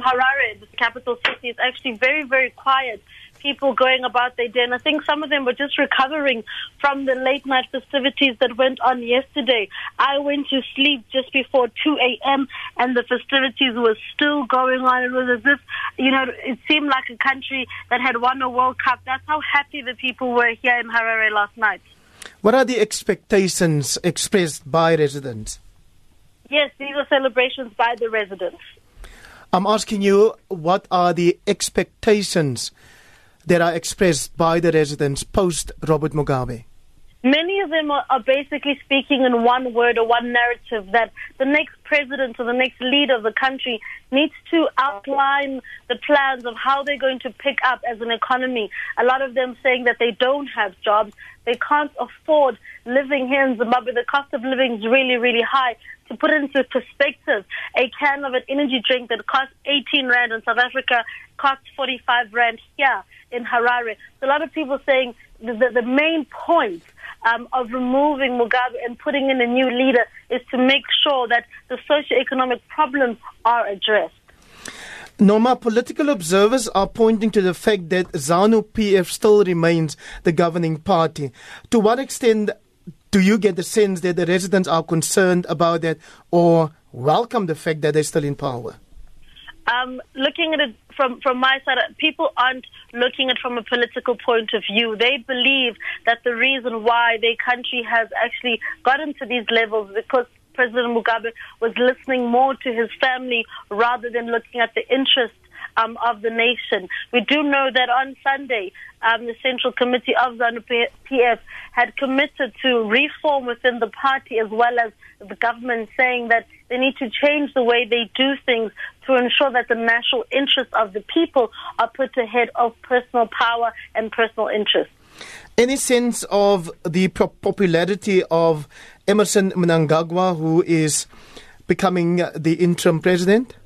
Harare, the capital city, is actually very, very quiet. People going about their day, and I think some of them were just recovering from the late night festivities that went on yesterday. I went to sleep just before 2 a.m., and the festivities were still going on. It was as if, you know, it seemed like a country that had won a World Cup. That's how happy the people were here in Harare last night. What are the expectations expressed by residents? Yes, these are celebrations by the residents. I'm asking you, what are the expectations that are expressed by the residents post Robert Mugabe? Many of them are, are basically speaking in one word or one narrative that the next president or the next leader of the country needs to outline the plans of how they're going to pick up as an economy. A lot of them saying that they don't have jobs, they can't afford living here in Zimbabwe. The cost of living is really, really high. To put into perspective, a can of an energy drink that costs 18 rand in South Africa costs 45 rand here in Harare. So a lot of people saying the, the, main point um, of removing Mugabe and putting in a new leader is to make sure that the socio-economic problems are addressed. Norma, political observers are pointing to the fact that ZANU PF still remains the governing party. To what extent do you get the sense that the residents are concerned about that or welcome the fact that they're still in power? Um, looking at it from from my side, people aren't looking at it from a political point of view. They believe that the reason why their country has actually gotten to these levels because President Mugabe was listening more to his family rather than looking at the interests um, of the nation. We do know that on Sunday, um, the Central Committee of ZANU PF had committed to reform within the party as well as the government, saying that they need to change the way they do things to ensure that the national interests of the people are put ahead of personal power and personal interests. Any sense of the popularity of Emmerson Mnangagwa, who is becoming the interim president?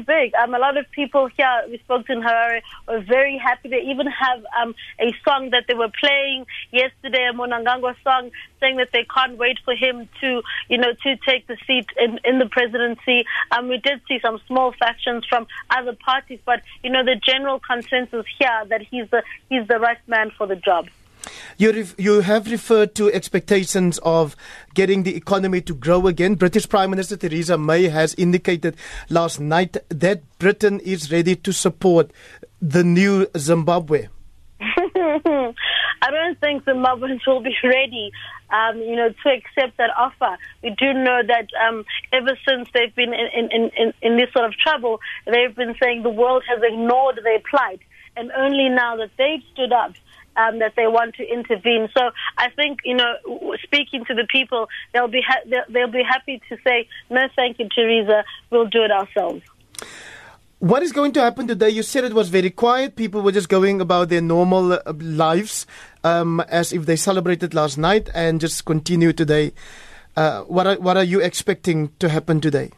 Big. Um, a lot of people here we spoke to in Harare were very happy. They even have um, a song that they were playing yesterday, a Mnangagwa song, saying that they can't wait for him to, you know, to take the seat in, in the presidency. Um, we did see some small factions from other parties, but you know, the general consensus here that he's the he's the right man for the job. You, ref- you have referred to expectations of getting the economy to grow again. British Prime Minister Theresa May has indicated last night that Britain is ready to support the new Zimbabwe. I don't think Zimbabweans will be ready, um, you know, to accept that offer. We do know that um, ever since they've been in, in, in, in this sort of trouble, they've been saying the world has ignored their plight. And only now that they've stood up um, that they want to intervene. So I think you know, speaking to the people, they'll be ha- they'll, they'll be happy to say no, thank you, Theresa. We'll do it ourselves. What is going to happen today? You said it was very quiet. People were just going about their normal uh, lives um, as if they celebrated last night and just continue today. Uh, what are, what are you expecting to happen today?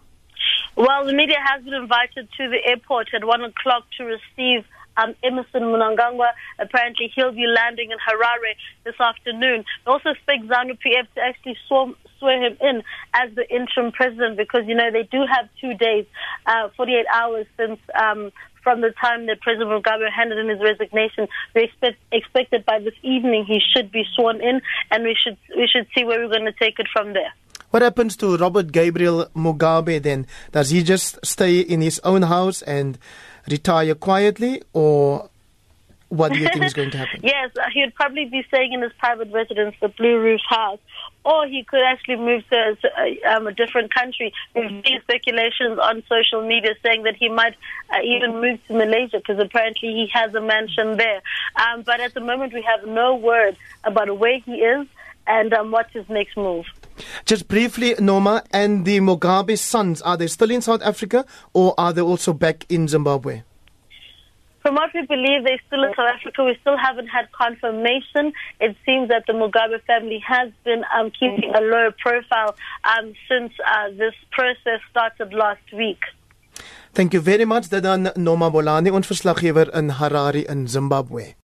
Well, the media has been invited to the airport at one o'clock to receive um, Emmerson Mnangagwa. Apparently, he'll be landing in Harare this afternoon. We also expect ZANU PF to actually swarm, swear him in as the interim president because, you know, they do have two days, uh, 48 hours since um, from the time that President Mugabe handed in his resignation. We expect, expect that by this evening he should be sworn in, and we should we should see where we're going to take it from there. What happens to Robert Gabriel Mugabe then? Does he just stay in his own house and retire quietly, or what do you think is going to happen? yes, uh, he would probably be staying in his private residence, the Blue Roof House, or he could actually move to a, um, a different country. There's speculations on social media saying that he might uh, even move to Malaysia because apparently he has a mansion there. Um, but at the moment, we have no word about where he is and um, his next move. Just briefly, Noma, and the Mugabe sons, are they still in South Africa or are they also back in Zimbabwe? From what we believe, they're still in South Africa. We still haven't had confirmation. It seems that the Mugabe family has been um, keeping a low profile um, since uh, this process started last week. Thank you very much, Dadan Norma Bolani, ons verslaggewer in Harare in Zimbabwe.